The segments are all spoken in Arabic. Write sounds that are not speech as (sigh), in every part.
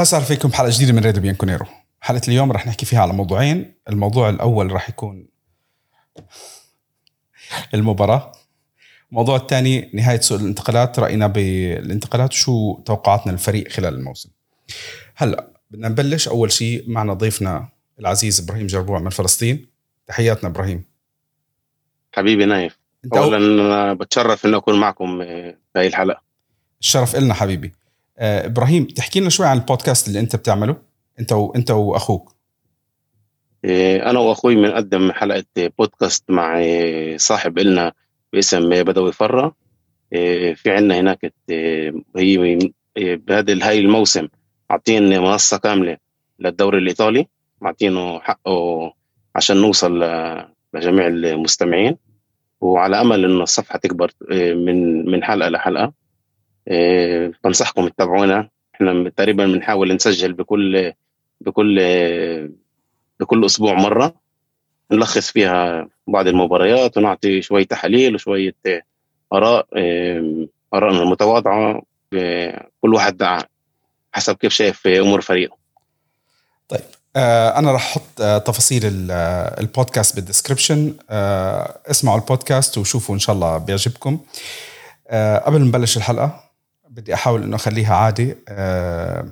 أهلا وسهلا فيكم بحلقه جديدة من راديو بيانكونيرو. حلقة اليوم رح نحكي فيها على موضوعين. الموضوع الأول رح يكون المباراة. الموضوع الثاني نهاية سوق الانتقالات. رأينا بالانتقالات وشو توقعاتنا للفريق خلال الموسم. هلأ بدنا نبلش أول شيء معنا ضيفنا العزيز إبراهيم جربوع من فلسطين. تحياتنا إبراهيم. حبيبي نايف. اولا. أنا بتشرف إني أكون معكم آه، في هاي الحلقة. الشرف إلنا حبيبي. إبراهيم تحكي لنا شوي عن البودكاست اللي أنت بتعمله أنت وانت وأخوك. آه، أنا وأخوي بنقدم حلقة بودكاست مع آه، صاحب إلنا باسم بدوي فرة. آه، في عندنا هناك آه، هي آه، بهذا هاي الموسم عاطين منصة كاملة للدوري الإيطالي معطينه حقه عشان نوصل لجميع المستمعين. وعلى أمل انه الصفحة تكبر آه، من من حلقة لحلقة آه، بنصحكم تتابعونا. إحنا تقريبا بنحاول نسجل بكل بكل بكل أسبوع مرة. نلخص فيها بعض المباريات ونعطي شوية تحاليل وشوية آراء آه، آرائنا المتواضعة. آه، كل واحد حسب كيف شايف أمور فريقه. آه أنا رح أحط آه تفاصيل آه، البودكاست بالدسكربشن اسمعوا البودكاست وشوفوا إن شاء الله بيعجبكم. قبل ما نبلش الحلقة بدي أحاول إنه أخليها عادي. آه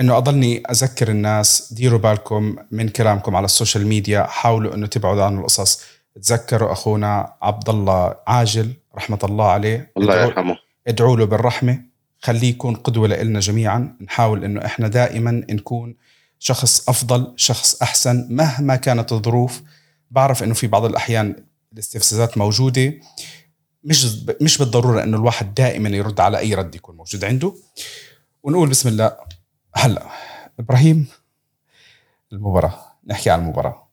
إنه أضلني أذكر الناس ديروا بالكم من كلامكم على السوشيال ميديا حاولوا إنه تبعدوا عن القصص. تذكروا أخونا عبد الله عاجل رحمة الله عليه. الله يرحمه. ادعوا له بالرحمة. خليه يكون قدوة لنا جميعا. نحاول إنه إحنا دائما نكون شخص أفضل شخص أحسن مهما كانت الظروف. بعرف إنه في بعض الأحيان الاستفزازات موجودة. مش مش بالضرورة إنه الواحد دائما يرد على أي رد يكون موجود عنده. ونقول بسم الله. هلأ إبراهيم المباراة. نحكي عن المباراة.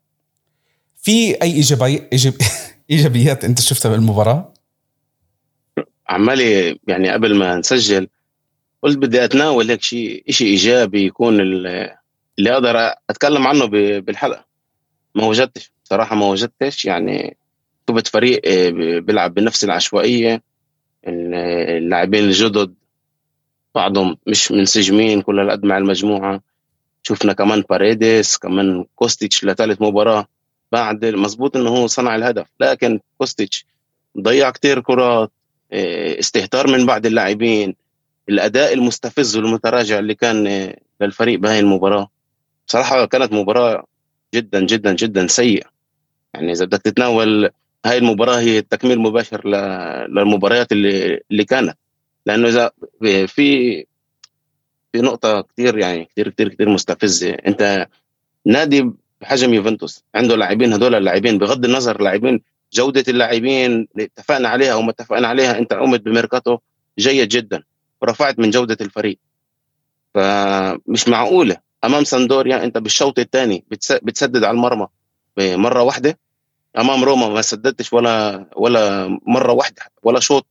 في أي ايجابي إيجاب... (laughs) إيجابيات أنت شفتها بالمباراة؟ عمالي يعني قبل ما نسجل قلت بدي أتناول هيك شيء شيء إيجابي يكون ال- اللي أقدر أتكلم عنه بالحلقة. ما وجدتش. بصراحة ما وجدتش. يعني شفت فريق آه، بيلعب بنفس العشوائية. ال- اللاعبين الجدد بعضهم مش منسجمين كل هالقد مع المجموعة. شفنا كمان باريديس كمان كوستيتش لثالث مباراة بعد مزبوط إنه هو صنع الهدف لكن كوستيتش ضيع كتير كرات آه، استهتار من بعض اللاعبين. الأداء المستفز والمتراجع اللي كان آه، للفريق بهاي المباراة بصراحة كانت مباراة جدا جدا جدا سيئة. يعني إذا بدك تتناول هاي المباراة هي تكميل مباشر للمباريات اللي اللي كانت. لأنه إذا في في نقطة كثير يعني كثير كثير كثير مستفزة. أنت نادي بحجم يوفنتوس. عنده لاعبين هدول اللاعبين بغض النظر لاعبين جودة اللاعبين اللي اتفقنا عليها وما اتفقنا عليها أنت قمت بميركاتو جيد جدا ورفعت من جودة الفريق. فمش معقولة. أمام ساندوريا أنت بالشوط الثاني بتسدد على المرمى مره واحدة. أمام روما ما سددتش ولا ولا مرة واحدة ولا شوط.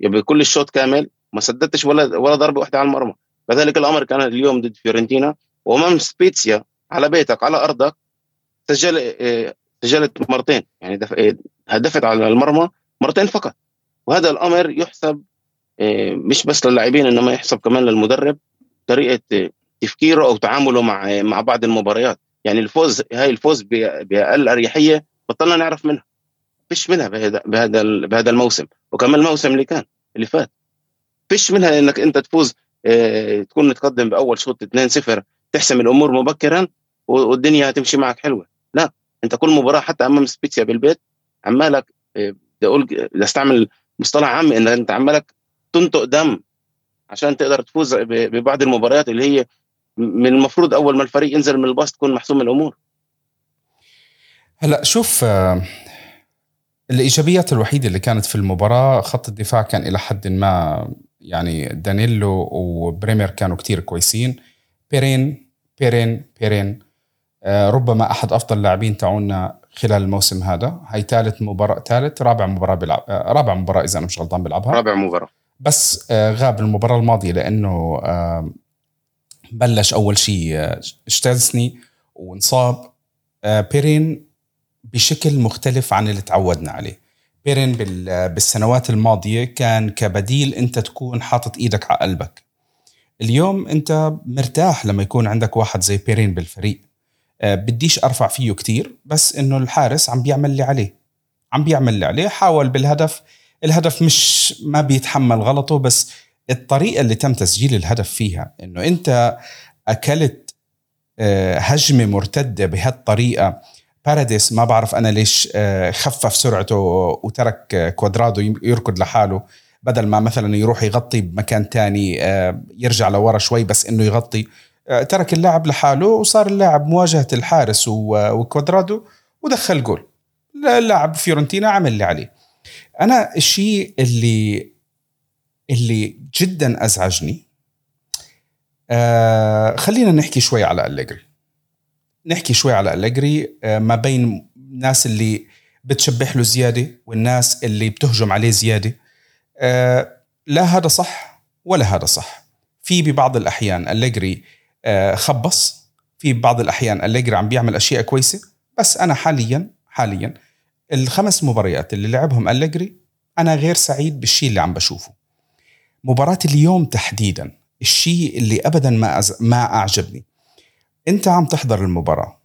يعني بكل الشوط كامل ما سددتش ولا ولا ضربة واحدة على المرمى. كذلك الأمر كان اليوم ضد فيورنتينا وأمام سبيتسيا على بيتك على أرضك سجل سجلت مرتين. يعني دف... هدفت على المرمى مرتين فقط. وهذا الأمر يحسب آه، مش بس للاعبين إنما يحسب كمان للمدرب طريقة تفكيره أو تعامله مع مع بعض المباريات. يعني الفوز هاي الفوز بأقل أريحية بطلنا نعرف منها فيش منها بهذا بهذا بهذا الموسم. وكمان الموسم اللي كان اللي فات. فيش منها إنك أنت تفوز آه، تكون متقدم بأول شوط 2-0 تحسم الأمور مبكرا والدنيا هتمشي معك حلوة. لا أنت كل مباراة حتى أمام سبيتسيا بالبيت عمالك آه، بدي أقول بدي استعمل مصطلح عام إن أنت عمالك تنطق دم عشان تقدر تفوز ببعض المباريات اللي هي من المفروض أول ما الفريق ينزل من الباص تكون محسوم الأمور. هلا شوف آه، الإيجابيات الوحيدة اللي كانت في المباراة خط الدفاع كان إلى حد ما يعني دانيلو وبريمير كانوا كتير كويسين. بيرين بيرين بيرين آه، ربما أحد أفضل اللاعبين تاعونا خلال الموسم هذا. هاي ثالث مباراة ثالث رابع مباراة بيلعب آه، رابع مباراة إذا أنا مش غلطان بيلعبها. رابع مباراة. بس آه، غاب المباراة الماضية لأنه آه، بلش أول شيء اشتزني وانصاب بيرين بشكل مختلف عن اللي تعودنا عليه. بيرين بال- بالسنوات الماضية كان كبديل أنت تكون حاطط إيدك على قلبك. اليوم أنت مرتاح لما يكون عندك واحد زي بيرين بالفريق. آه، بديش أرفع فيه كتير بس إنه الحارس عم بيعمل اللي عليه. عم بيعمل اللي عليه حاول بالهدف. الهدف مش ما بيتحمل غلطه بس الطريقة اللي تم تسجيل الهدف فيها إنه أنت أكلت آه، هجمة مرتدة بهالطريقة باراديس ما بعرف أنا ليش آه، خفف سرعته وترك كوادرادو يركض لحاله. بدل ما مثلا يروح يغطي بمكان تاني آه، يرجع لورا شوي بس إنه يغطي. ترك اللاعب لحاله وصار اللاعب مواجهة الحارس وكوادرادو ودخل جول. اللاعب فيورنتينا عمل اللي عليه. أنا الشيء اللي اللي جدا أزعجني آه خلينا نحكي شوي على أليجري. نحكي شوي على أليجري آه ما بين الناس اللي بتشبح له زيادة والناس اللي بتهجم عليه زيادة. آه لا هذا صح ولا هذا صح. في ببعض الأحيان أليجري آه خبص في بعض الأحيان أليجري عم بيعمل أشياء كويسة. بس أنا حاليا حاليا الخمس مباريات اللي لعبهم أليجري أنا غير سعيد بالشيء اللي عم بشوفه. مباراة اليوم تحديدا الشيء اللي ابدا ما. ما أعجبني. انت عم تحضر المباراة.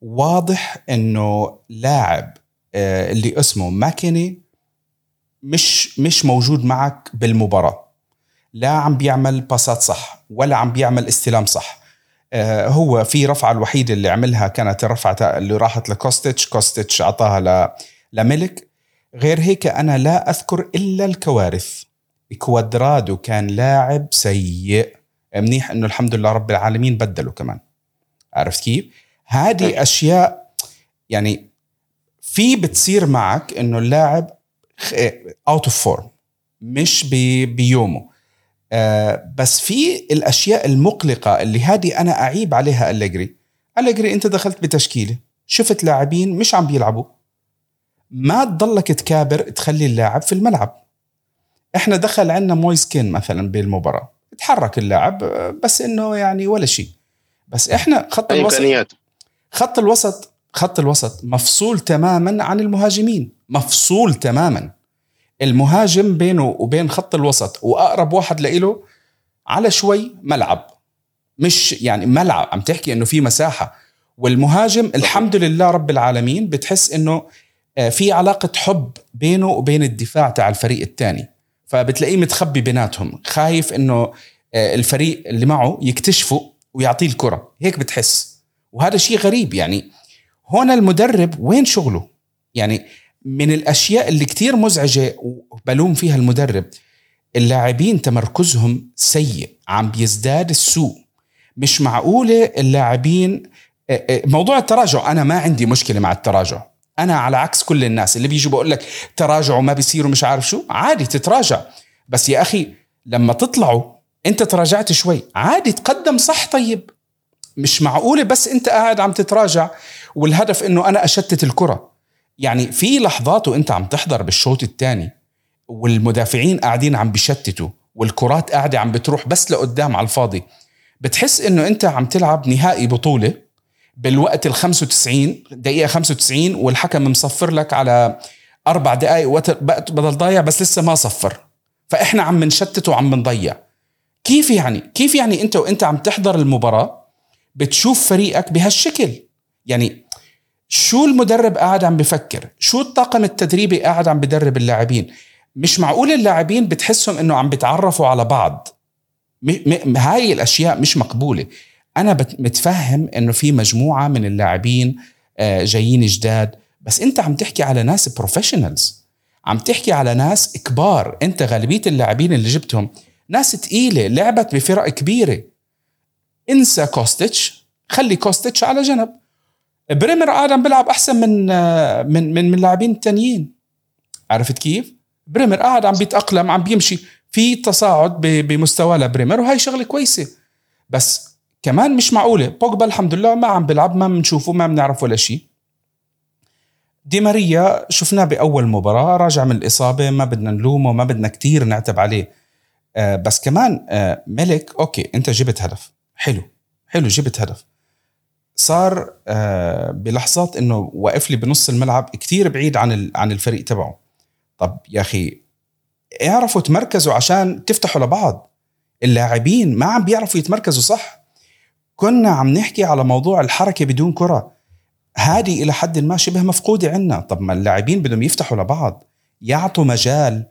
واضح انه لاعب آه، اللي اسمه ماكيني مش مش موجود معك بالمباراة. لا عم بيعمل باصات صح ولا عم بيعمل استلام صح. آه، هو في رفعة الوحيدة اللي عملها كانت الرفعة اللي راحت لكوستيتش. كوستيتش أعطاها لميليك غير هيك أنا لا أذكر إلا الكوارث. كوادرادو كان لاعب سيء. منيح إنه الحمد لله رب العالمين بدلوا كمان. عرفت كيف؟ هذه أشياء يعني في بتصير معك إنه اللاعب out of form مش بيومه. آه بس في الأشياء المقلقة اللي هذه أنا أعيب عليها أليجري. أليجري أنت دخلت بتشكيلة شفت لاعبين مش عم بيلعبوا. ما تضلك تكابر تخلي اللاعب في الملعب. إحنا دخل عندنا مويسكين مثلا بالمباراة. تحرك اللاعب بس إنه يعني ولا شيء. بس إحنا خط الوسط خط الوسط خط الوسط مفصول تماما عن المهاجمين. مفصول تماما. المهاجم بينه وبين خط الوسط وأقرب واحد له على شوي ملعب. مش يعني ملعب عم تحكي إنه في مساحة. والمهاجم الحمد لله رب العالمين بتحس إنه آه، في علاقة حب بينه وبين الدفاع تاع الفريق الثاني فبتلاقيه متخبي بيناتهم. خايف إنه آه، الفريق اللي معه يكتشفه ويعطيه الكرة. هيك بتحس. وهذا شيء غريب يعني. هون المدرب وين شغله؟ يعني من الأشياء اللي كتير مزعجة وبلوم فيها المدرب اللاعبين تمركزهم سيء عم بيزداد السوء. مش معقولة اللاعبين آه، آه، موضوع التراجع أنا ما عندي مشكلة مع التراجع. أنا على عكس كل الناس اللي بيجوا بقول لك تراجعوا ما بيصيروا مش عارف شو عادي تتراجع. بس يا أخي لما تطلعوا انت تراجعت شوي. عادي تقدم صح طيب. مش معقولة بس انت قاعد عم تتراجع والهدف انه أنا اشتت الكرة. يعني في لحظات وانت عم تحضر بالشوط الثاني والمدافعين قاعدين عم بيشتتوا والكرات قاعدة عم بتروح بس لقدام على الفاضي. بتحس انه انت عم تلعب نهائي بطولة بالوقت ال 95 دقيقة 95 والحكم مصفر لك على أربع دقائق وقت بدل ضايع بس لسه ما صفر. فإحنا عم نشتت وعم نضيع. كيف يعني؟ كيف يعني انت وانت عم تحضر المباراة بتشوف فريقك بهالشكل؟ يعني شو المدرب قاعد عم بفكر؟ شو الطاقم التدريبي قاعد عم بدرب اللاعبين؟ مش معقول اللاعبين بتحسهم إنه عم بيتعرفوا على بعض. هاي الأشياء مش مقبولة. أنا متفهم إنه في مجموعة من اللاعبين آه، جايين جداد بس أنت عم تحكي على ناس professionals عم تحكي على ناس كبار. أنت غالبية اللاعبين اللي جبتهم ناس تقيلة لعبت بفرق كبيرة. انسى كوستيتش خلي كوستيتش على جنب. بريمر قاعد عم بيلعب أحسن من آه، من من من اللاعبين التانيين عرفت كيف؟ بريمر قاعد عم بيتأقلم عم بيمشي. في تصاعد بمستوى بريمر وهي شغلة كويسة. بس كمان مش معقولة. بوجبا الحمد لله ما عم بيلعب ما بنشوفه ما بنعرف ولا شيء دي ماريا شفناه بأول مباراة راجع من الإصابة ما بدنا نلومه ما بدنا كتير نعتب عليه. بس كمان آه ميليك okay أنت جبت هدف. حلو. حلو جبت هدف. صار آه بلحظات إنه واقف لي بنص الملعب كتير بعيد عن عن الفريق تبعه. طب يا أخي اعرفوا تمركزوا عشان تفتحوا لبعض. اللاعبين ما عم بيعرفوا يتمركزوا صح؟ كنا عم نحكي على موضوع الحركة بدون كرة. هذه إلى حد ما شبه مفقودة عنا. طب ما اللاعبين بدهم يفتحوا لبعض. يعطوا مجال.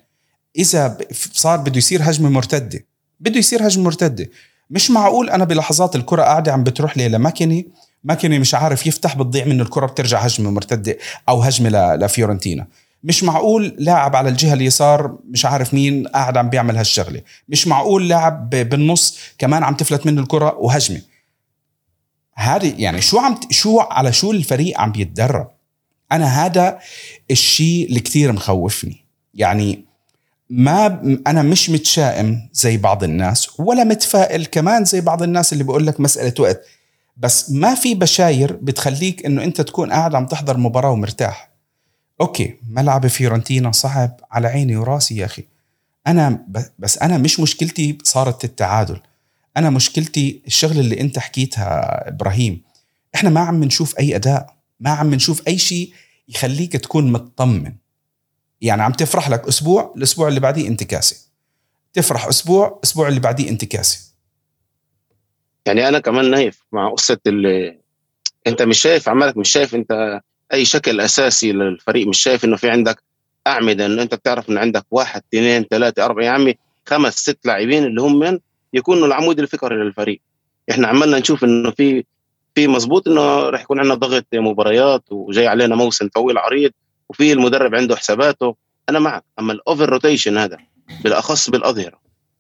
إذا صار بده يصير هجمة مرتدة. بده يصير هجمة مرتدة. مش معقول أنا بلحظات الكرة قاعدة عم بتروح لي لماكينه ماكينه مش عارف يفتح بتضيع منه الكرة بترجع هجمة مرتدة أو هجمة لفيورنتينا. مش معقول لاعب على الجهة اليسار مش عارف مين قاعد عم بيعمل هالشغلة. مش معقول لاعب بالنص كمان عم تفلت منه الكرة وهجمة. هذه يعني شو عم شو على شو الفريق عم بيتدرب أنا هذا الشيء اللي كثير مخوفني. يعني ما أنا مش متشائم زي بعض الناس ولا متفائل كمان زي بعض الناس اللي بقول لك مسألة وقت. بس ما في بشاير بتخليك إنه أنت تكون قاعد عم تحضر مباراة ومرتاح. okay ملعب فيورنتينا صعب على عيني وراسي يا أخي. أنا بس أنا مش مشكلتي صارت التعادل. أنا مشكلتي الشغلة اللي أنت حكيتها إبراهيم. إحنا ما عم نشوف أي أداء ما عم نشوف أي شيء يخليك تكون مطمن. يعني عم تفرح لك أسبوع الأسبوع اللي بعديه انتكاسة. تفرح أسبوع الأسبوع اللي بعديه انتكاسة. يعني أنا كمان نايف مع قصة اللي أنت مش شايف عمالك مش شايف أنت أي شكل أساسي للفريق مش شايف إنه في عندك أعمدة إنه أنت بتعرف انه عندك واحد اثنين ثلاثة أربعة يا عمي خمس ست لاعبين اللي هم من يكونوا العمود الفقري للفريق. إحنا عمالنا نشوف إنه في في مزبوط إنه راح يكون عندنا ضغط مباريات وجاي علينا موسم طويل عريض. وفي المدرب عنده حساباته أنا معك. أما ال over rotation هذا بالأخص بالأظهرة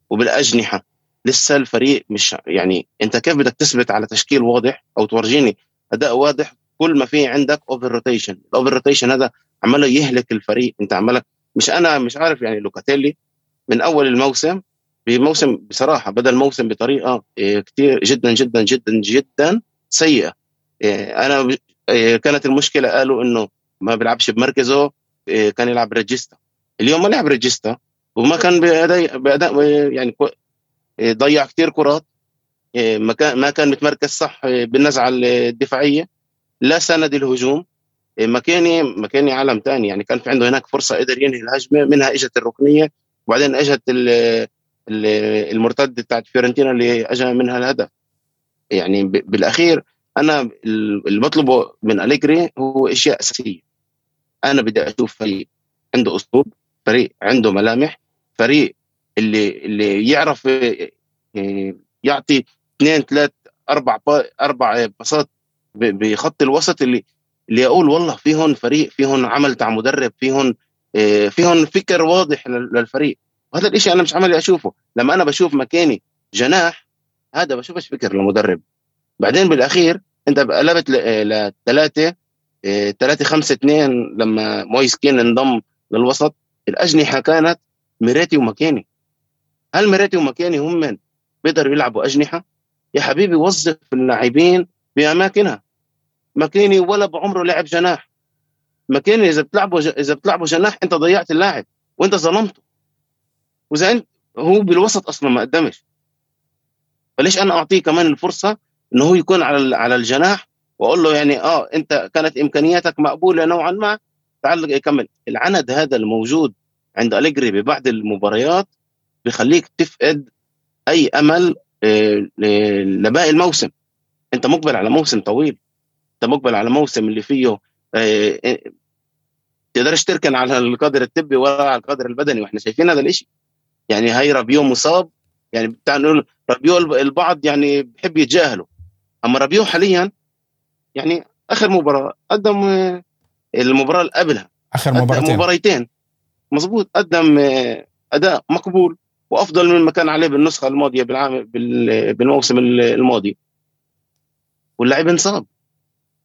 وبالأجنحة لسه الفريق مش يعني أنت كيف بدك تثبت على تشكيل واضح أو تورجيني أداء واضح كل ما في عندك over rotation ال over rotation هذا عمال يهلك الفريق. أنت عمالك مش أنا مش عارف يعني لوكاتيلي من أول الموسم بموسم بصراحة بدا الموسم بطريقة إيه، كثير جدا جدا جدا جدا سيئة. إيه، أنا إيه، كانت المشكلة قالوا إنه ما بيلعبش بمركزه كان يلعب ريجيستا. اليوم ما لعب ريجيستا وما كان باداء بأداء يعني ضيع كثير كرات. ما كان ما كان متمركز صح بالنزعة الدفاعية. لا سند الهجوم. ماكيني ماكيني عالم ثاني يعني كان في عنده هناك فرصة قدر ينهي الهجمة. منها إجت الركنية وبعدين إجت المرتده بتاعت فيورنتينا اللي اجى منها الهدف. يعني بالأخير أنا اللي بطلبه من أليجري هو أشياء أساسية. أنا بدي أشوف فريق عنده أسلوب فريق عنده ملامح فريق اللي اللي يعرف آه، يعطي اثنين ثلاث أربع أربع باصات بخط الوسط اللي اللي أقول والله في هون فريق في هون عمل تاع مدرب في هون آه، في هون فكر واضح للفريق. وهذا الشيء أنا مش عملي أشوفه. لما أنا بشوف مكاني جناح هذا بشوفش فكر للمدرب. بعدين بالأخير أنت قلبت لثلاثة ثلاثة خمسة اثنين لما مويس كين انضم للوسط الأجنحة كانت ميريتي وماكيني هل ميريتي وماكيني هم من؟ بيقدروا يلعبوا أجنحة؟ يا حبيبي وظف اللاعبين بأماكنها. ماكيني ولا بعمره لعب جناح. ماكيني إذا بتلعبوا ج... إذا بتلعبوا جناح أنت ضيعت اللاعب وأنت ظلمته. وإذا أنت هو بالوسط أصلا ما قدمش. فليش أنا أعطيه كمان الفرصة إنه هو يكون على على الجناح وأقول له يعني آه أنت كانت إمكانياتك مقبولة نوعا ما تعال يكمل العند هذا الموجود عند أليجري ببعض المباريات بخليك تفقد أي أمل آه، لباقي الموسم. أنت مقبل على موسم طويل. أنت مقبل على موسم اللي فيه آه، آه، تقدرش تركن على القدر الطبي ولا على القدر البدني وإحنا شايفين هذا الشيء يعني هاي رابيو مصاب. يعني بتاع نقول رابيو البعض يعني بحب يتجاهله. أما رابيو حاليا يعني آخر مباراة قدم المباراة اللي قبلها. آخر مباراتين. مباريتين. مظبوط. قدم أداء مقبول وأفضل مما كان عليه بالنسخة الماضية بالعام بالموسم الماضي. واللاعب انصاب.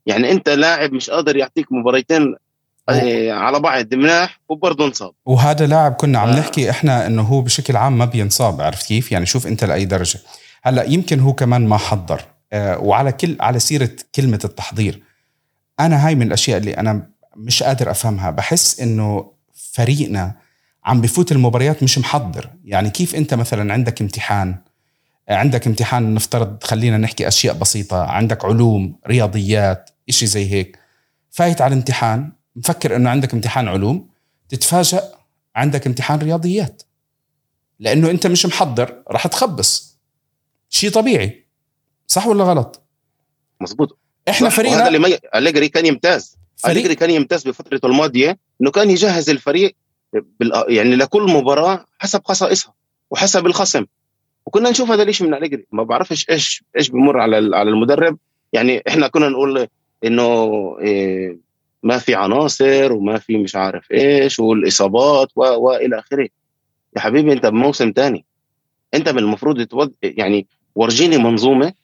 يعني أنت لاعب مش قادر يعطيك مباريتين آه، على بعض. مناح وبرضه انصاب. وهذا لاعب كنا عم آه. نحكي إحنا إنه هو بشكل عام ما بينصاب عرفت كيف؟ يعني شوف أنت لأي درجة. هلأ يمكن هو كمان ما حضر. آه، وعلى كل على سيرة كلمة التحضير. أنا هاي من الأشياء اللي أنا مش قادر أفهمها. بحس إنه فريقنا عم بفوت المباريات مش محضر. يعني كيف أنت مثلا عندك امتحان؟ عندك امتحان نفترض خلينا نحكي أشياء بسيطة. عندك علوم رياضيات إشي زي هيك. فايت على الامتحان مفكر إنه عندك امتحان علوم تتفاجأ عندك امتحان رياضيات. لأنه أنت مش محضر راح تخبص. شيء طبيعي. صح ولا غلط؟ مزبوط إحنا فريقنا وهذا اللي ما أليجري كان يمتاز. فريق أليجري كان يمتاز بفترته الماضية إنه كان يجهز الفريق بال... يعني لكل مباراة حسب خصائصها وحسب الخصم. وكنا نشوف هذا الشيء من أليجري. ما بعرفش إيش إيش بمر على على المدرب. يعني إحنا كنا نقول إنه إيه ما في عناصر وما في مش عارف إيش والإصابات و... وإلى آخره. يا حبيبي أنت بموسم تاني. أنت من المفروض. يعني ورجيني منظومة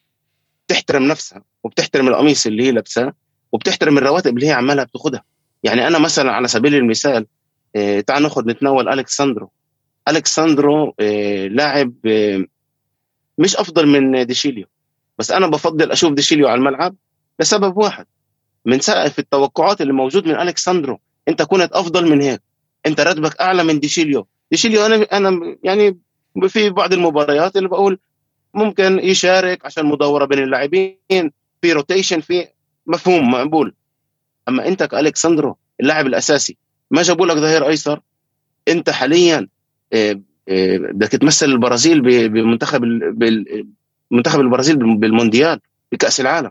بتحترم نفسها وبتحترم القميص اللي هي لابساه وبتحترم الرواتب اللي هي عمالها بتاخدها. يعني أنا مثلا على سبيل المثال إيه تعال ناخذ نتناول الكساندرو الكساندرو إيه لاعب إيه مش أفضل من ديشيليو. بس أنا بفضل أشوف ديشيليو على الملعب لسبب واحد. من سقف التوقعات اللي موجود من الكساندرو أنت كنت أفضل من هيك. أنت راتبك أعلى من ديشيليو. ديشيليو أنا أنا يعني في بعض المباريات اللي بقول ممكن يشارك عشان مداوره بين اللاعبين في rotation في مفهوم مقبول. أما أنت كالكساندرو اللاعب الأساسي ما جابوا لك ظهير أيسر؟ أنت حاليا آه، آه، بدك تمثل البرازيل بمنتخب منتخب البرازيل بالم- بالمونديال بكأس العالم.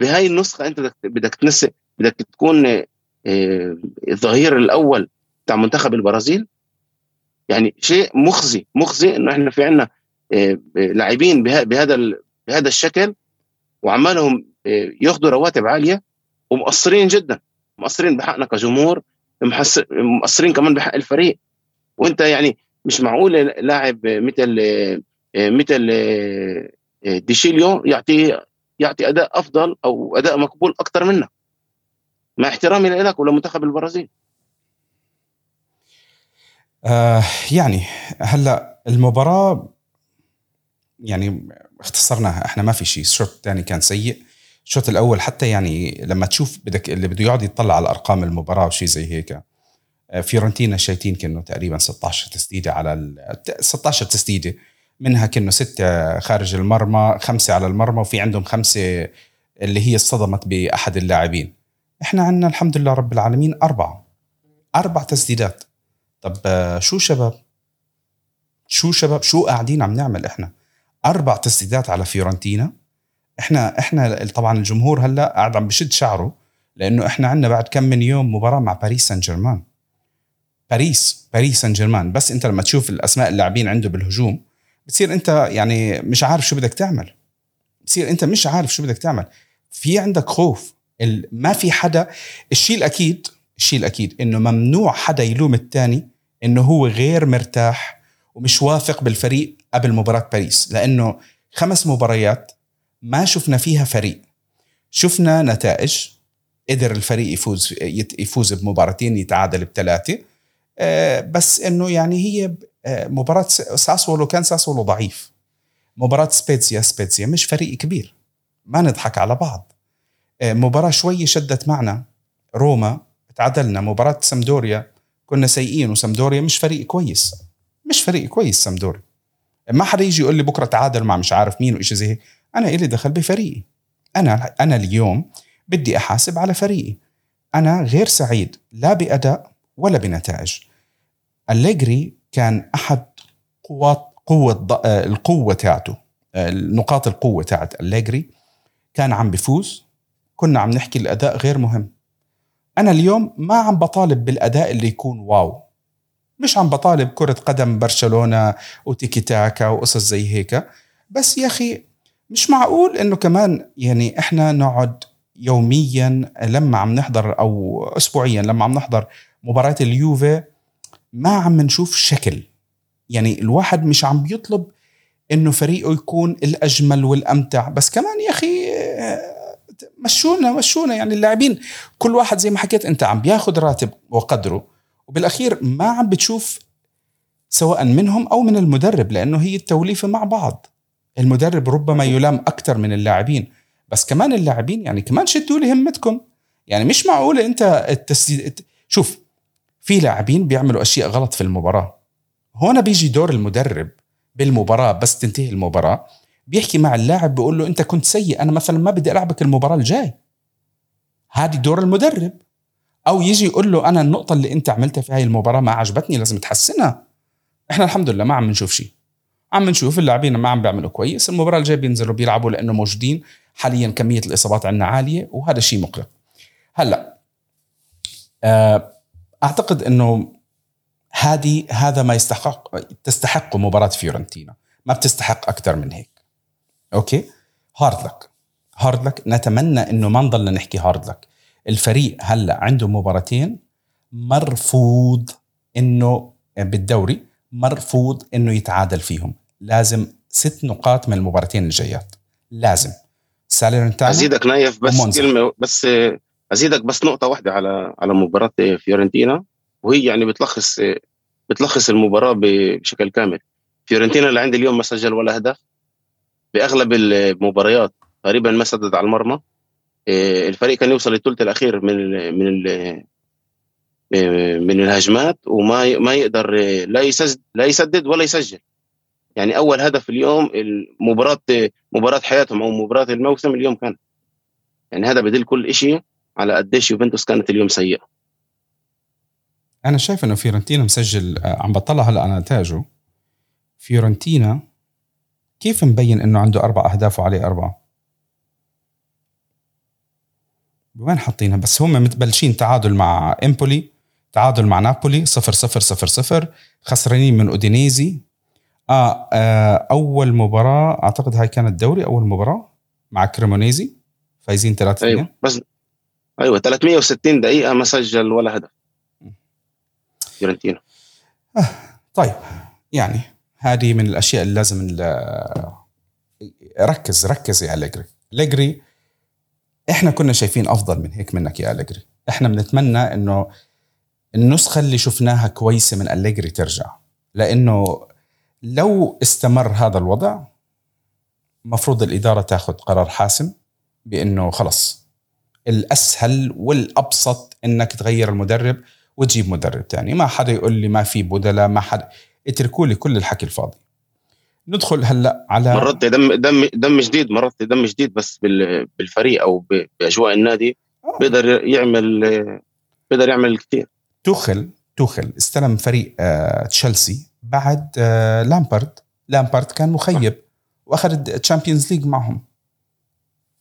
بهاي النسخة أنت بدك بدك تنس بدك تكون آه، الظهير الأول بتاع منتخب البرازيل. يعني شيء مخزي مخزي إنه إحنا في عندنا لاعبين بها- بهذا ال- بهذا الشكل وعمالهم آه، ياخذوا رواتب عالية ومقصرين جدا. مقصرين بحقنا كجمهور مقصرين كمان بحق الفريق. وانت يعني مش معقول لاعب مثل مثل ديشيليو يعطي يعطي أداء أفضل أو أداء مقبول أكثر منك. مع احترامي لك ولمنتخب البرازيل. آه يعني هلأ المباراة يعني اختصرناها إحنا ما في شيء. الشوط الثاني كان سيء. الشوط الأول حتى يعني لما تشوف بدك اللي بده يقعد يطلع على أرقام المباراة وشيء زي هيك آه، فيورنتينا شايتين كأنه تقريبا 16 تسديدة على ال 16 تسديدة. منها كأنه ستة خارج المرمى خمسة على المرمى وفي عندهم خمسة اللي هي اصطدمت بأحد اللاعبين. إحنا عندنا الحمد لله رب العالمين أربعة. أربع تسديدات. طب آه، شو شباب؟ شو شباب؟ شو قاعدين عم نعمل إحنا؟ أربع تسديدات على فيورنتينا. إحنا إحنا طبعا الجمهور هلأ قاعد عم بشد شعره لأنه إحنا عندنا بعد كم من يوم مباراة مع باريس سان جيرمان باريس باريس سان جيرمان بس أنت لما تشوف الأسماء اللاعبين عنده بالهجوم بتصير أنت يعني مش عارف شو بدك تعمل. بتصير أنت مش عارف شو بدك تعمل. في عندك خوف. ما في حدا. الشيء الأكيد الشيء الأكيد إنه ممنوع حدا يلوم الثاني إنه هو غير مرتاح ومش واثق بالفريق. قبل مباراة باريس لأنه خمس مباريات ما شفنا فيها فريق. شفنا نتائج قدر الفريق يفوز يفوز بمباراتين يتعادل بثلاثة. آه، بس إنه يعني هي آه، مباراة ساسولو كان ساسولو ضعيف. مباراة سبيتسيا سبيتسيا مش فريق كبير. ما نضحك على بعض. آه، مباراة شوي شدت معنا. روما تعادلنا. مباراة سمدوريا كنا سيئين وسمدوريا مش فريق كويس. مش فريق كويس سمدوريا ما حدا يجي يقول لي بكرة تعادل مع مش عارف مين وإشي زي هيك. أنا إلي دخل بفريقي. أنا أنا اليوم بدي أحاسب على فريقي. أنا غير سعيد لا بأداء ولا بنتائج. أليجري كان أحد قوات قوة آه، القوة تاعته آه، نقاط القوة تاعت أليجري كان عم بفوز. كنا عم نحكي الأداء غير مهم. أنا اليوم ما عم بطالب بالأداء اللي يكون واو. مش عم بطالب كرة قدم برشلونة وتيكي تاكا وقصص زي هيك. بس يا أخي مش معقول إنه كمان يعني إحنا نقعد يوميا لما عم نحضر أو أسبوعيا لما عم نحضر مباراة اليوفي ما عم نشوف شكل. يعني الواحد مش عم بيطلب إنه فريقه يكون الأجمل والأمتع. بس كمان يا أخي آه، مشونا مشونا. يعني اللاعبين كل واحد زي ما حكيت أنت عم بياخد راتب وقدره. وبالأخير ما عم بتشوف سواء منهم أو من المدرب لأنه هي التوليفة مع بعض. المدرب ربما يلام أكثر من اللاعبين. بس كمان اللاعبين يعني كمان شدوا لي همتكم. يعني مش معقولة أنت التسديد شوف في لاعبين بيعملوا أشياء غلط في المباراة. هون بيجي دور المدرب بالمباراة بس تنتهي المباراة بيحكي مع اللاعب بيقول له أنت كنت سيء أنا مثلا ما بدي ألعبك المباراة الجاي. هذه دور المدرب. أو يجي يقول له أنا النقطة اللي أنت عملتها في هاي المباراة ما عجبتني لازم تحسنها. إحنا الحمد لله ما عم نشوف شيء. عم نشوف اللاعبين ما عم بيعملوا كويس المباراة الجاية بينزلوا بيلعبوا لأنه موجودين. حاليا كمية الإصابات عندنا عالية وهذا شيء مقلق. هلأ آه، أعتقد إنه هذه هذا ما يستحق تستحق مباراة فيورنتينا. ما بتستحق أكثر من هيك. okay؟ hard luck. hard luck. نتمنى إنه ما نضلنا نحكي hard luck. الفريق هلا عنده مباراتين مرفوض إنه بالدوري مرفوض إنه يتعادل فيهم. لازم ست نقاط من المباراتين الجايات. لازم. ساليرنيتانا أزيدك نايف بس ومونزا. كلمة بس أزيدك بس نقطة واحدة على على مباراة فيورنتينا وهي يعني بتلخص بتلخص المباراة بشكل كامل. فيورنتينا اللي عندي اليوم ما سجل ولا هدف. بأغلب المباريات تقريبا ما سدد على المرمى. الفريق كان يوصل للثلث الأخير من ال من ال إيه، من الهجمات وما ما يقدر لا يسدد لا يسدد ولا يسجل. يعني أول هدف اليوم المباراه مباراة حياتهم أو مباراة الموسم اليوم كان. يعني هذا بدل كل شيء على قديش يوفنتوس كانت اليوم سيئة. أنا شايف إنه فيورنتينا مسجل آه، عم بطلع هلأ على نتائجه. فيورنتينا كيف مبين إنه عنده أربع أهداف وعليه أربعة؟ وين حاطينها؟ بس هم متبلشين تعادل مع إمبولي تعادل مع نابولي صفر صفر صفر صفر. خسرانين من أودينيزي. آه, آه أول مباراة أعتقد هاي كانت دوري أول مباراة مع كريمونيزي. فايزين 3 أيوه بس أيوه 360 دقيقة ما سجل ولا هدف. فيورنتينا آه طيب يعني هذه من الأشياء اللي لازم ركز ركز يا أليجري. أليجري إحنا كنا شايفين أفضل من هيك منك يا أليجري. إحنا بنتمنى إنه النسخة اللي شفناها كويسة من أليجري ترجع. لأنه لو استمر هذا الوضع مفروض الإدارة تاخذ قرار حاسم بأنه خلص. الأسهل والأبسط أنك تغير المدرب وتجيب مدرب تاني. ما حدا يقول لي ما في بدلاء ما حدا اتركوا لي كل الحكي الفاضي. ندخل هلأ على مرات دم دم دم جديد مرات دم جديد بس بالفريق أو بأجواء النادي آه. بيقدر يعمل بيقدر يعمل كثير توخل توخل استلم فريق آه تشيلسي بعد آه لامبارد. لامبارد كان مخيب وأخذ ال Champions League معهم.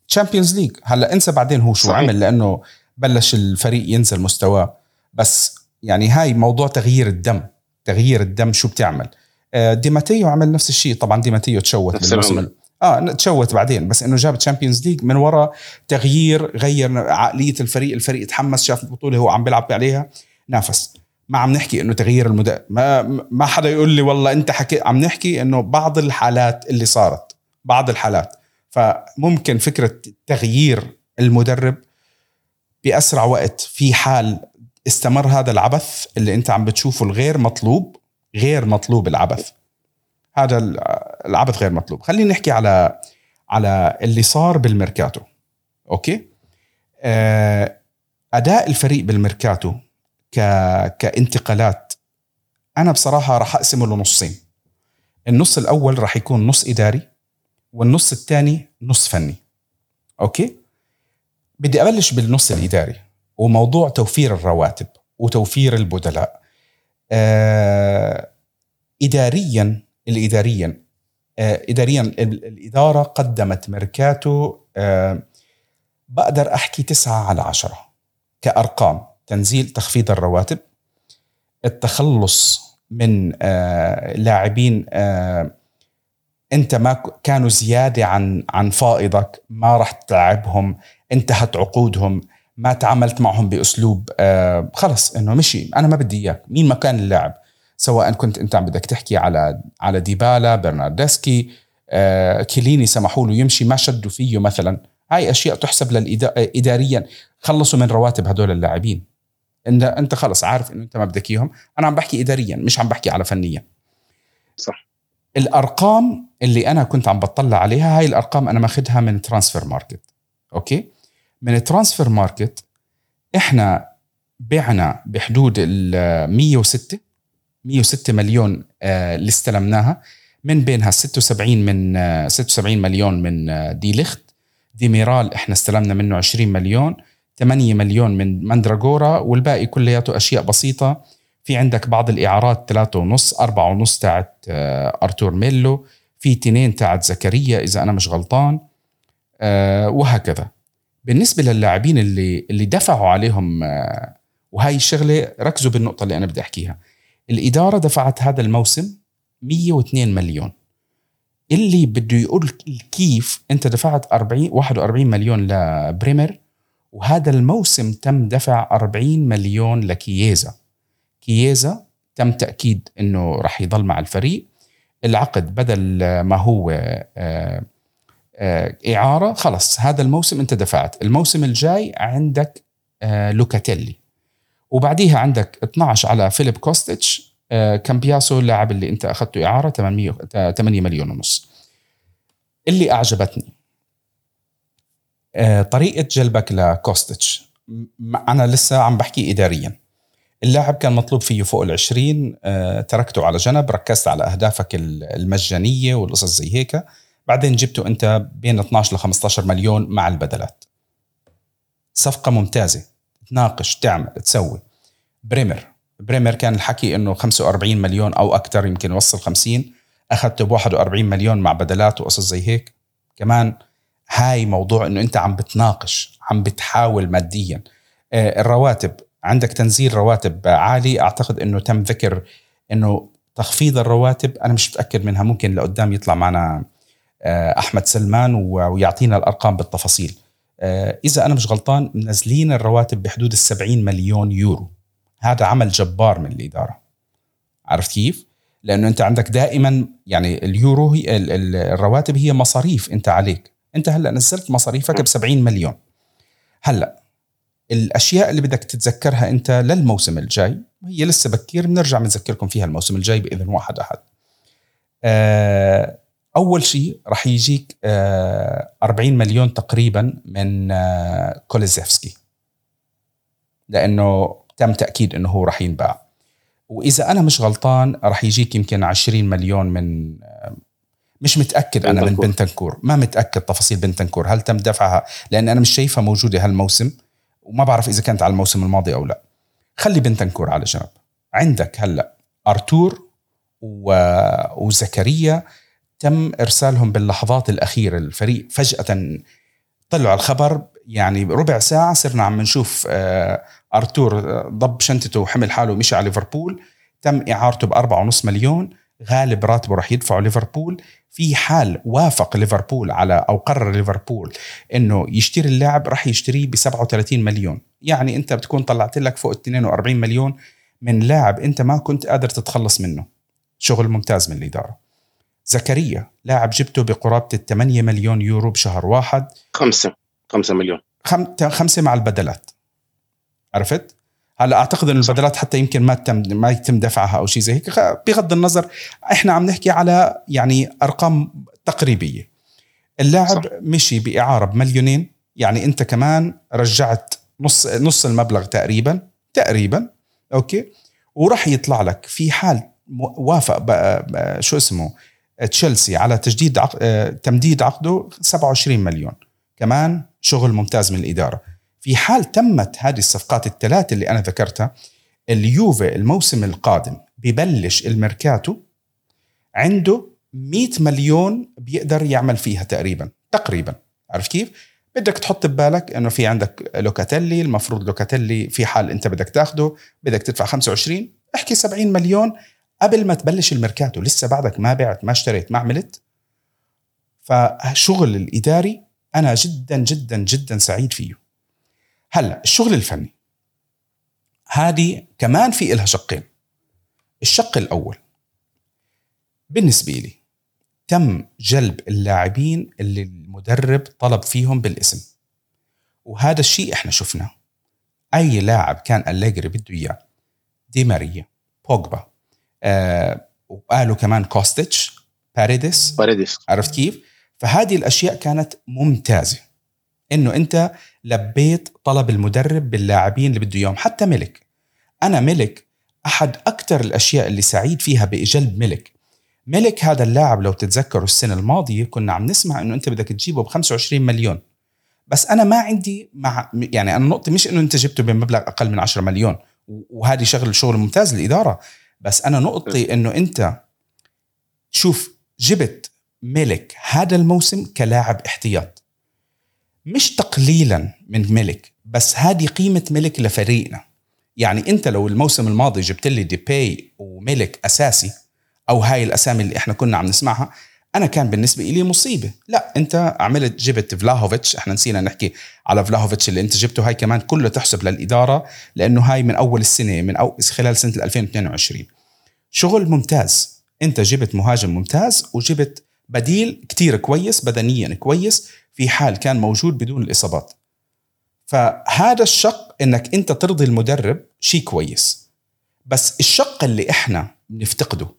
Champions League. هلأ انسى بعدين هو شو صحيح. عمل لأنه بلش الفريق ينزل مستواه. بس يعني هاي موضوع تغيير الدم. تغيير الدم شو بتعمل؟ ديماتيو عمل نفس الشيء. طبعا ديماتيو تشوت بالموسم. آه تشوت بعدين بس إنه جاب Champions League من وراء تغيير غير عقلية الفريق الفريق تحمس شاف البطولة هو عم بيلعب عليها نافس. ما عم نحكي إنه تغيير المدرب ما ما حدا يقول لي والله أنت حكي عم نحكي إنه بعض الحالات اللي صارت بعض الحالات. فممكن فكرة تغيير المدرب بأسرع وقت في حال استمر هذا العبث اللي أنت عم بتشوفه الغير مطلوب غير مطلوب العبث. هذا العبث غير مطلوب. خلينا نحكي على على اللي صار بالميركاتو. okay؟ آه، أداء الفريق بالميركاتو ك كانتقالات أنا بصراحة راح أقسمه لنصين. النص الأول راح يكون نص إداري والنص الثاني نص فني. okay؟ بدي أبلش بالنص الإداري وموضوع توفير الرواتب وتوفير البدلاء. اداريا الاداريا آه اداريا الإدارة قدمت ميركاتو آه بقدر أحكي تسعة على عشرة كأرقام تنزيل تخفيض الرواتب. التخلص من آه لاعبين آه أنت ما كانوا زيادة عن عن فائضك ما راح تلعبهم انتهت عقودهم. ما تعاملت معهم بأسلوب آه خلص إنه مشي. أنا ما بدي إياك. مين ما كان اللاعب سواء كنت أنت عم بدك تحكي على على ديبالا برناردسكي آه كيليني سمحوا له يمشي ما شدوا فيه مثلا. هاي أشياء تحسب اداريا. خلصوا من رواتب هدول اللاعبين. انت أنت خلص عارف إنه أنت ما بدك إياهم. أنا عم بحكي اداريا مش عم بحكي على فنيا. صح. الأرقام اللي أنا كنت عم بطلع عليها هاي الأرقام أنا ماخذها من Transfer Market okay؟ من ال Transfer Market إحنا بعنا بحدود ال 106 106 مليون آه، اللي استلمناها من بينها 76 من 76 آه، مليون من آه، دي ليخت ديميرال إحنا استلمنا منه 20 مليون 8 مليون من مندراغورا والباقي كلياته أشياء بسيطة. في عندك بعض الإعارات ثلاثة ونص أربعة ونص تاعت آه، أرتور ميلو. في تنين تاعت زكريا إذا أنا مش غلطان. آه، وهكذا. بالنسبة للاعبين اللي اللي دفعوا عليهم آه، وهي الشغلة ركزوا بالنقطة اللي أنا بدي أحكيها. الإدارة دفعت هذا الموسم 102 مليون. اللي بده يقول كيف أنت دفعت 40 41 مليون لبريمر وهذا الموسم تم دفع 40 مليون لكييزا. كييزا تم تأكيد إنه راح يضل مع الفريق. العقد بدل ما هو آه، إعارة خلص هذا الموسم أنت دفعت. الموسم الجاي عندك آه، لوكاتيلي. وبعديها عندك 12 على فيليب كوستيتش كامبياسو اللاعب اللي أنت أخذته إعارة 800 8 مليون ونص. اللي أعجبتني طريقة جلبك لكوستيتش أنا لسه عم بحكي اداريا. اللاعب كان مطلوب فيه فوق ال 20 آه، تركته على جنب ركزت على أهدافك المجانية والقصص زي هيك. بعدين جبته انت بين 12 ل 15 مليون مع البدلات. صفقة ممتازة. تناقش تعمل تسوي. بريمر بريمر كان الحكي إنه 45 مليون أو أكثر يمكن يوصل 50 أخذته ب 41 مليون مع بدلات وقصص زي هيك. كمان هاي موضوع إنه أنت عم بتناقش عم بتحاول ماديا. آه، الرواتب. عندك تنزيل رواتب عالي. أعتقد إنه تم ذكر إنه تخفيض الرواتب أنا مش متأكد منها. ممكن لقدام يطلع معنا أحمد سلمان ويعطينا الأرقام بالتفاصيل. آه، إذا أنا مش غلطان منزلين الرواتب بحدود ال 70 مليون يورو. هذا عمل جبار من الإدارة. عرفت كيف؟ لأنه أنت عندك دائما يعني اليورو هي الرواتب هي مصاريف أنت عليك. أنت هلأ نزلت مصاريفك ب 70 مليون. هلأ الأشياء اللي بدك تتذكرها أنت للموسم الجاي هي لسه بكير بنرجع بنذكركم فيها الموسم الجاي بإذن واحد أحد. آه، أول شيء راح يجيك 40 آه، مليون تقريبا من آه، كوليزيفسكي. لأنه تم تأكيد إنه هو راح ينباع. وإذا أنا مش غلطان راح يجيك يمكن 20 مليون من مش متأكد أنا من بنتنكور. ما متأكد تفاصيل بنتنكور. هل تم دفعها؟ لأن أنا مش شايفها موجودة هالموسم وما بعرف إذا كانت على الموسم الماضي أو لا. خلي بنتنكور على جنب. عندك هلأ أرتور و... وزكريا تم إرسالهم باللحظات الأخيرة الفريق فجأة طلعوا الخبر يعني ربع ساعة صرنا عم نشوف آه، أرتور آه، ضب شنطته وحمل حاله ومشي على ليفربول. تم إعارته ب 4.5 مليون غالب راتبه راح يدفعه ليفربول. في حال وافق ليفربول على أو قرر ليفربول إنه يشتري اللاعب راح يشتريه ب 37 مليون. يعني أنت بتكون طلعت لك فوق 42 مليون من لاعب أنت ما كنت قادر تتخلص منه. شغل ممتاز من الإدارة. زكريا لاعب جبته بقرابة ال 8 مليون يورو بشهر واحد. خمسة خمسة مليون. خم... خمسة مع البدلات. عرفت؟ هلا أعتقد انه البدلات حتى يمكن ما تم ما يتم دفعها أو شيء زي هيك. بغض النظر إحنا عم نحكي على يعني أرقام تقريبية. اللاعب صح. مشي بإعارة بمليونين. يعني أنت كمان رجعت نص نص المبلغ تقريبا تقريبا. okay؟ وراح يطلع لك في حال وافق بقى بقى شو اسمه؟ تشيلسي على تجديد عق... آه، تمديد عقده 27 مليون. كمان شغل ممتاز من الإدارة. في حال تمت هذه الصفقات الثلاثة اللي أنا ذكرتها اليوفي الموسم القادم ببلش الميركاتو عنده 100 مليون بيقدر يعمل فيها تقريبا تقريبا. عارف كيف؟ بدك تحط ببالك إنه في عندك لوكاتيلي المفروض لوكاتيلي في حال أنت بدك تاخده بدك تدفع 25 احكي 70 مليون قبل ما تبلش الميركاتو لسه بعدك ما بعت ما اشتريت ما عملت. فشغل الإداري أنا جدا جدا جدا سعيد فيه. هلأ الشغل الفني. هذه كمان في إلها شقين. الشق الأول. بالنسبة لي تم جلب اللاعبين اللي المدرب طلب فيهم بالاسم. وهذا الشيء إحنا شفناه. أي لاعب كان أليجري بده إياه. دي ماريا بوجبا. آه وقالوا كمان كوستيتش باريديس باريديس عرفت كيف؟ فهذه الأشياء كانت ممتازة. إنه أنت لبيت طلب المدرب باللاعبين اللي بده إياهم حتى ميليك. أنا ملك أحد أكثر الأشياء اللي سعيد فيها بجلب ملك. ملك هذا اللاعب لو تتذكروا السنة الماضية كنا عم نسمع إنه أنت بدك تجيبه ب 25 مليون. بس أنا ما عندي مع يعني أنا نقطتي مش إنه أنت جبته بمبلغ أقل من 10 مليون وهذه شغل شغل ممتاز للإدارة. بس أنا نقطتي إنه أنت شوف جبت ملك هذا الموسم كلاعب احتياط. مش تقليلا من ملك بس هذه قيمة ملك لفريقنا. يعني أنت لو الموسم الماضي جبت لي ديباي وميليك أساسي أو هاي الأسامي اللي إحنا كنا عم نسمعها أنا كان بالنسبة لي مصيبة. لا أنت عملت جبت فلاهوفيتش. إحنا نسينا نحكي على فلاهوفيتش اللي أنت جبته. هاي كمان كله تحسب للإدارة لأنه هاي من أول السنة من أو خلال سنة 2022 شغل ممتاز. أنت جبت مهاجم ممتاز وجبت بديل كتير كويس بدنيا كويس في حال كان موجود بدون الإصابات. فهذا الشق إنك أنت ترضي المدرب شيء كويس. بس الشق اللي إحنا بنفتقده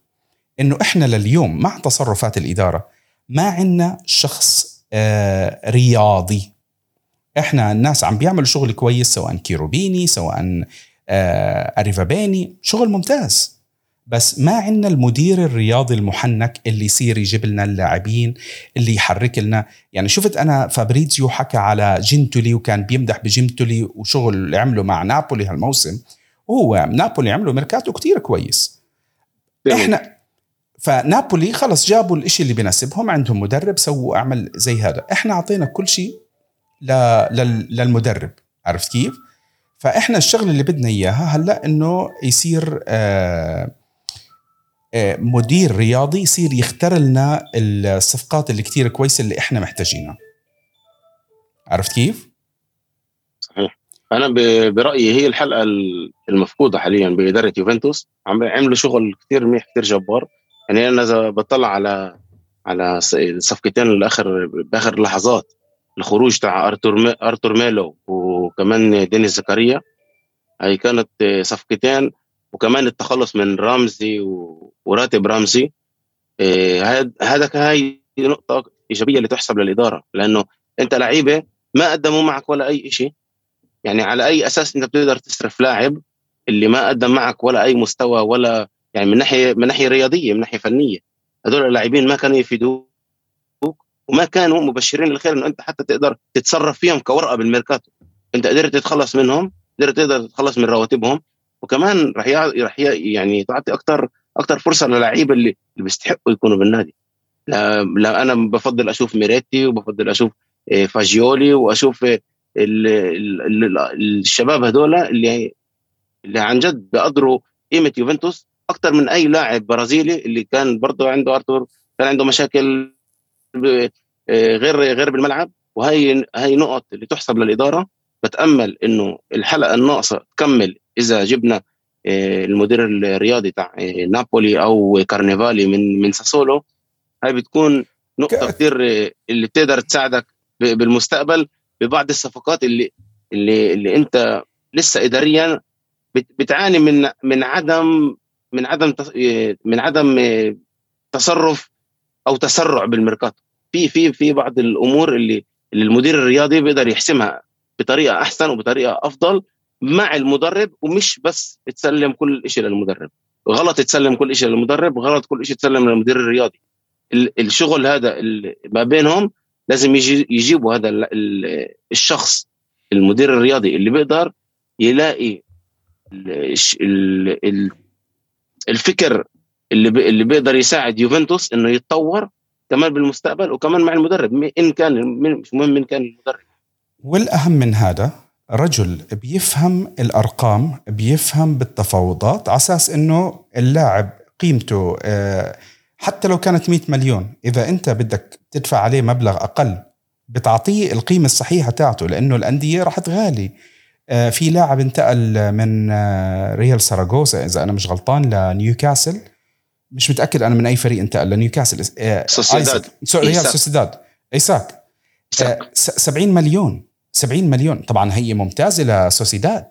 إنه إحنا لليوم مع تصرفات الإدارة ما عندنا شخص آه رياضي. إحنا الناس عم بيعملوا شغل كويس سواء كيروبيني سواء آه اريفابيني شغل ممتاز. بس ما عندنا المدير الرياضي المحنك اللي يصير يجيب لنا اللاعبين اللي يحرك لنا. يعني شفت أنا فابريزيو حكى على جنتولي وكان بيمدح بجنتولي وشغل اللي عمله مع نابولي هالموسم. وهو نابولي عملوا ميركاتو كتير كويس. إحنا فنابولي خلص جابوا الإشي اللي بيناسبهم عندهم مدرب سووا أعمل زي هذا. إحنا أعطينا كل شيء للمدرب عرفت كيف؟ فإحنا الشغلة اللي بدنا إياها هلأ إنه يصير آه آه، مدير رياضي يصير يختار لنا الصفقات اللي كتير كويسة اللي إحنا محتاجينها. عرفت كيف؟ صحيح. أنا برأيي هي الحلقة المفقودة حاليا بإدارة يوفنتوس. عملوا شغل كثير منيح كثير جبار. يعني أنا بطلع على على الصفقتين الآخر بآخر لحظات الخروج تاع أرتور أرتور ميلو وكمان دينيس زكريا هي كانت صفقتين وكمان التخلص من رامزي وراتب رامزي آه، هذا هاي نقطة إيجابية اللي تحسب للإدارة لأنه أنت لعيبة ما قدموا معك ولا أي شيء يعني على أي أساس أنت بتقدر تصرف لاعب اللي ما قدم معك ولا أي مستوى ولا يعني من ناحية من ناحية رياضية من ناحية فنية. هذول اللاعبين ما كانوا يفيدوك وما كانوا مبشرين للخير إنه أنت حتى تقدر تتصرف فيهم كورقة بالميركاتو. أنت قدرت تتخلص منهم قدرت تقدر تتخلص من رواتبهم وكمان رح رح يعني تعطي أكثر أكثر فرصة للعيبه اللي اللي بيستحقوا يكونوا بالنادي. لا, لا أنا بفضل أشوف ميريتي وبفضل أشوف آه، فاجيولي وأشوف ال ال الشباب هذول اللي اللي عن جد بقدروا قيمة يوفنتوس أكثر من أي لاعب برازيلي اللي كان برضه عنده أرتور كان عنده مشاكل آه، غير غير بالملعب. وهي هي نقط اللي تحسب للإدارة. بتأمل إنه الحلقة الناقصة تكمل إذا جبنا آه، المدير الرياضي تاع آه، نابولي أو كارنيفالي من من ساسولو. هاي بتكون نقطة كثير اللي بتقدر تساعدك بالمستقبل. ببعض الصفقات اللي اللي اللي أنت لسه اداريا بتعاني من من عدم من عدم من عدم تصرف أو تسرع بالميركاتو. في في في بعض الأمور اللي اللي المدير الرياضي بيقدر يحسمها بطريقة أحسن وبطريقة أفضل مع المدرب ومش بس تسلم كل شيء للمدرب. غلط تسلم كل شيء للمدرب غلط كل شيء تسلم للمدير الرياضي. الشغل هذا ما بينهم لازم يجي يجيبوا هذا الشخص المدير الرياضي اللي بيقدر يلاقي الفكر اللي اللي بيقدر يساعد يوفنتوس إنه يتطور كمان بالمستقبل وكمان مع المدرب إن كان مش مهم من كان المدرب. والأهم من هذا رجل بيفهم الأرقام بيفهم بالتفاوضات على أساس إنه اللاعب قيمته آه، حتى لو كانت 100 مليون إذا أنت بدك تدفع عليه مبلغ أقل بتعطيه القيمة الصحيحة تاعته لأنه الأندية راح تغالي. في لاعب انتقل من آه، ريال ساراغوسا إذا أنا مش غلطان لنيوكاسل. مش متأكد أنا من أي فريق انتقل لنيوكاسل. سوسيداد. ريال سوسيداد. إيساك. 70 مليون. 70 مليون. طبعا هي ممتازة لسوسيداد.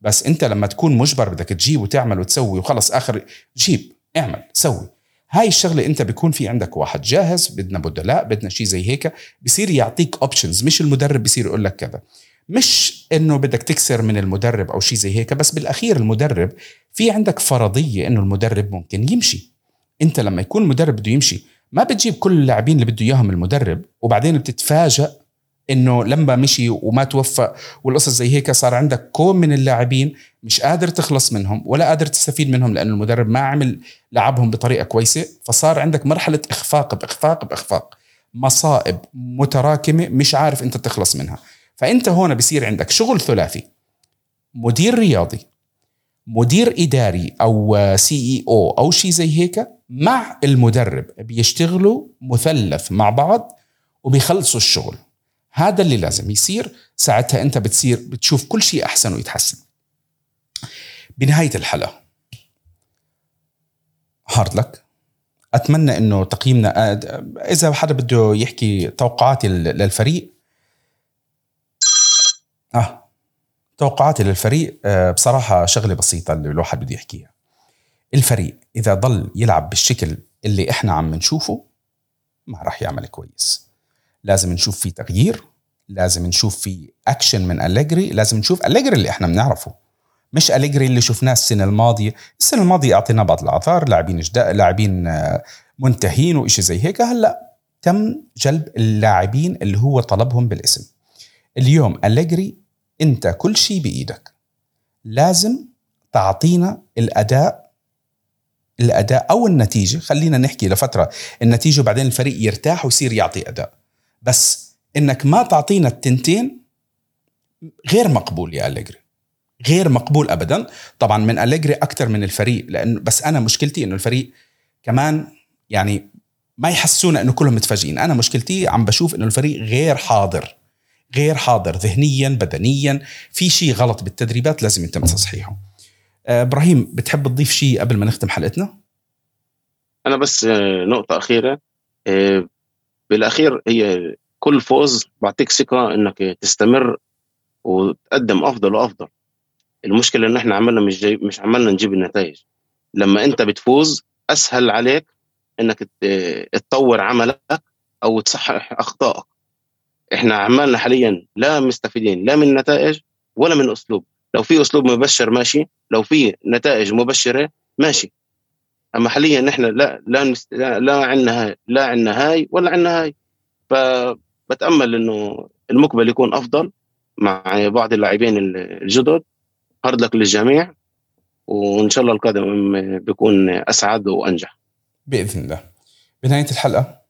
بس أنت لما تكون مجبر بدك تجيب وتعمل وتسوي وخلص آخر جيب اعمل سوي. هاي الشغلة أنت بيكون في عندك واحد جاهز بدنا بدلاء بدنا شيء زي هيك. بصير يعطيك options مش المدرب بصير يقول لك كذا. مش إنه بدك تكسر من المدرب أو شيء زي هيك بس بالأخير المدرب في عندك فرضية إنه المدرب ممكن يمشي. أنت لما يكون المدرب بده يمشي ما بتجيب كل اللاعبين اللي بده إياهم المدرب وبعدين بتتفاجئ إنه لما مشي وما توفق والقصص زي هيك صار عندك كوم من اللاعبين مش قادر تخلص منهم ولا قادر تستفيد منهم لأنه المدرب ما عمل لعبهم بطريقة كويسة فصار عندك مرحلة إخفاق بإخفاق بإخفاق. مصائب متراكمة مش عارف أنت تخلص منها. فأنت هون بصير عندك شغل ثلاثي. مدير رياضي مدير إداري أو سي اي أو أو شيء زي هيك مع المدرب بيشتغلوا مثلث مع بعض وبيخلصوا الشغل. هذا اللي لازم يصير. ساعتها أنت بتصير بتشوف كل شيء أحسن ويتحسن. بنهاية الحلقة هارد لك أتمنى إنه تقييمنا إذا حدا بده يحكي توقعاتي للفريق آه توقعاتي للفريق آه، بصراحة شغلة بسيطة اللي الواحد بده يحكيها. الفريق إذا ضل يلعب بالشكل اللي إحنا عم نشوفه ما راح يعمل كويس. لازم نشوف في تغيير لازم نشوف في اكشن من أليجري لازم نشوف أليجري اللي إحنا بنعرفه. مش أليجري اللي شفناه السنة الماضية. السنة الماضية اعطينا بعض الأعذار لاعبين جداء لاعبين آه، منتهين وإشي زي هيك. هلأ تم جلب اللاعبين اللي هو طلبهم بالاسم. اليوم أليجري انت كل شيء بإيدك. لازم تعطينا الأداء الأداء أو النتيجة خلينا نحكي لفترة النتيجة وبعدين الفريق يرتاح ويصير يعطي أداء. بس إنك ما تعطينا التنتين غير مقبول يا أليجري. غير مقبول ابدا. طبعا من أليجري أكثر من الفريق لأنه بس أنا مشكلتي إنه الفريق كمان يعني ما يحسونا إنه كلهم متفاجئين. أنا مشكلتي عم بشوف إنه الفريق غير حاضر. غير حاضر ذهنيا بدنيا. في شيء غلط بالتدريبات لازم يتم تصحيحه. آه، إبراهيم بتحب تضيف شيء قبل ما نختم حلقتنا؟ أنا بس آه، نقطة أخيرة. آه، بالأخير هي كل فوز بعطيك ثقة إنك تستمر وتقدم أفضل وأفضل. المشكلة إن إحنا عملنا مش جاي مش عملنا نجيب النتائج. لما أنت بتفوز أسهل عليك إنك تطور عملك أو تصحح أخطائك. إحنا عمالنا حاليا لا مستفيدين لا من نتائج ولا من أسلوب. لو في أسلوب مبشر ماشي لو في نتائج مبشرة ماشي. أما حاليا نحن لا لا لا عندنا هاي لا عندنا هاي ولا عندنا هاي. فبتامل إنه المقبل يكون أفضل مع بعض اللاعبين الجدد. هارد لك للجميع وإن شاء الله القادم بيكون أسعد وأنجح. بإذن الله. بنهاية الحلقة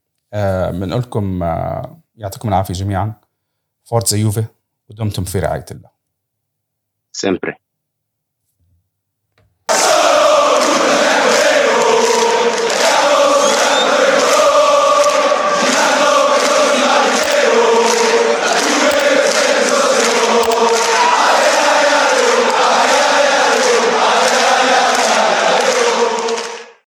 بنقول آه لكم آه يعطيكم العافية جميعا. فورتزا يوفي ودمتم في رعاية الله. سيمبري